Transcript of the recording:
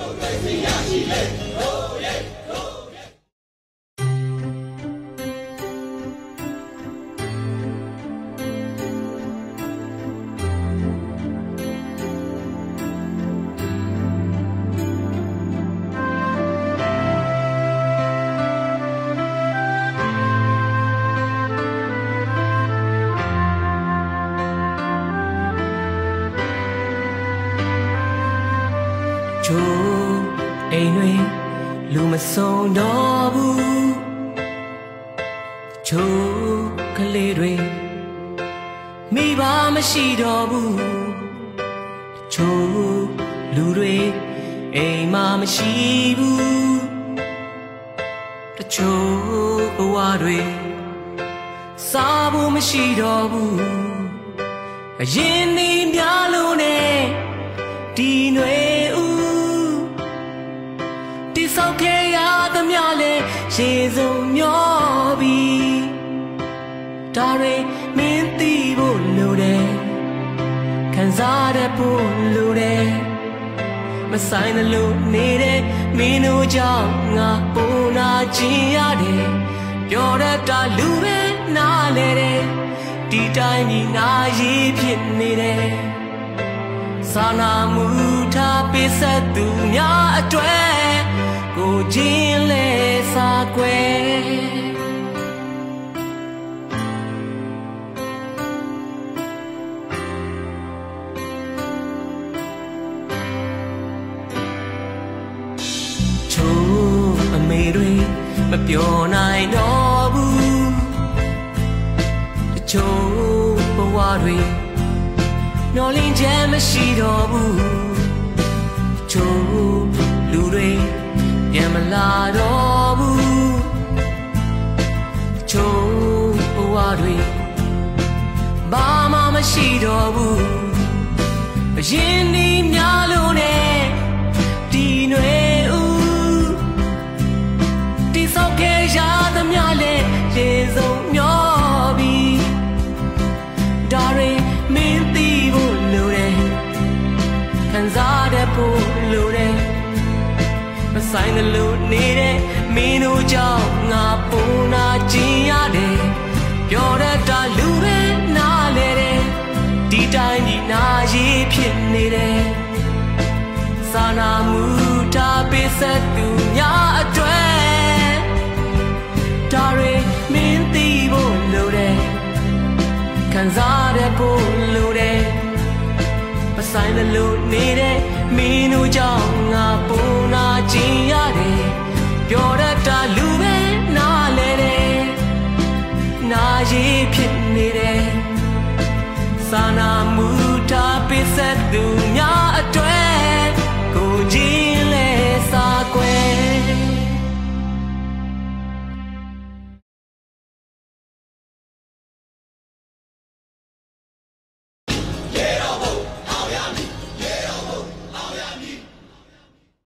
我最需要喜悦。 ချိုးအိမ်တွေလူမဆုံးတော့ဘူးချိုးကလေးတွေမိဘမရှိတော့ဘူးချိုးလူတွေအိမ်မမရှိဘူးတချို့ဘဝတွေစားဖို့မရှိတော့ဘူးအရင်ဒီများလို့နဲ့ဒီຫນွေ လဲရေစုံမျောပြီးဒါတွေမင်းသိဖို့လိုတယ်ခံစားရဖို့လိုတယ်မဆိုင်သလိုနေတဲ့မင်းတို့ကြောင့်ငါပုံနာခြင်းရတယ်ပြောရတာလူပဲနားလေတယ်ဒီတိုင်းဒီနာရေးဖြစ်နေတယ်စာနာမှုထားပေးဆက်သူများအတွေ့ကိုချ တွေမပြောနိုင်တော့ဘူးတချို့ဘဝတွေမျောလင်းချက်မရှိတော့ဘူးတချို့လူတွေပြန်မလာတော့ဘူးတချို့ဘဝတွေဘာမှမရှိတော့ဘူးအရင်ဒီများလို့ မဆိုင်သလိုနေတဲ့မင်းတို့ကြောင့်ငါပုံနာကျင်ရတယ်ပြောရတာလူပဲနားလေတယ်ဒီတိုင်းဒီနာရေးဖြစ်နေတယ်စာနာမှုထားပေးဆက်သူများအတွေ့ဒါတွေမင်းသိဖို့လိုတယ်ခံစားရဖို့လိုတယ်မဆိုင်သလိုနေတဲ့မင်းတို့ကြောင့်ငါပုံနာ ကျင်ရတယ်ပြောရ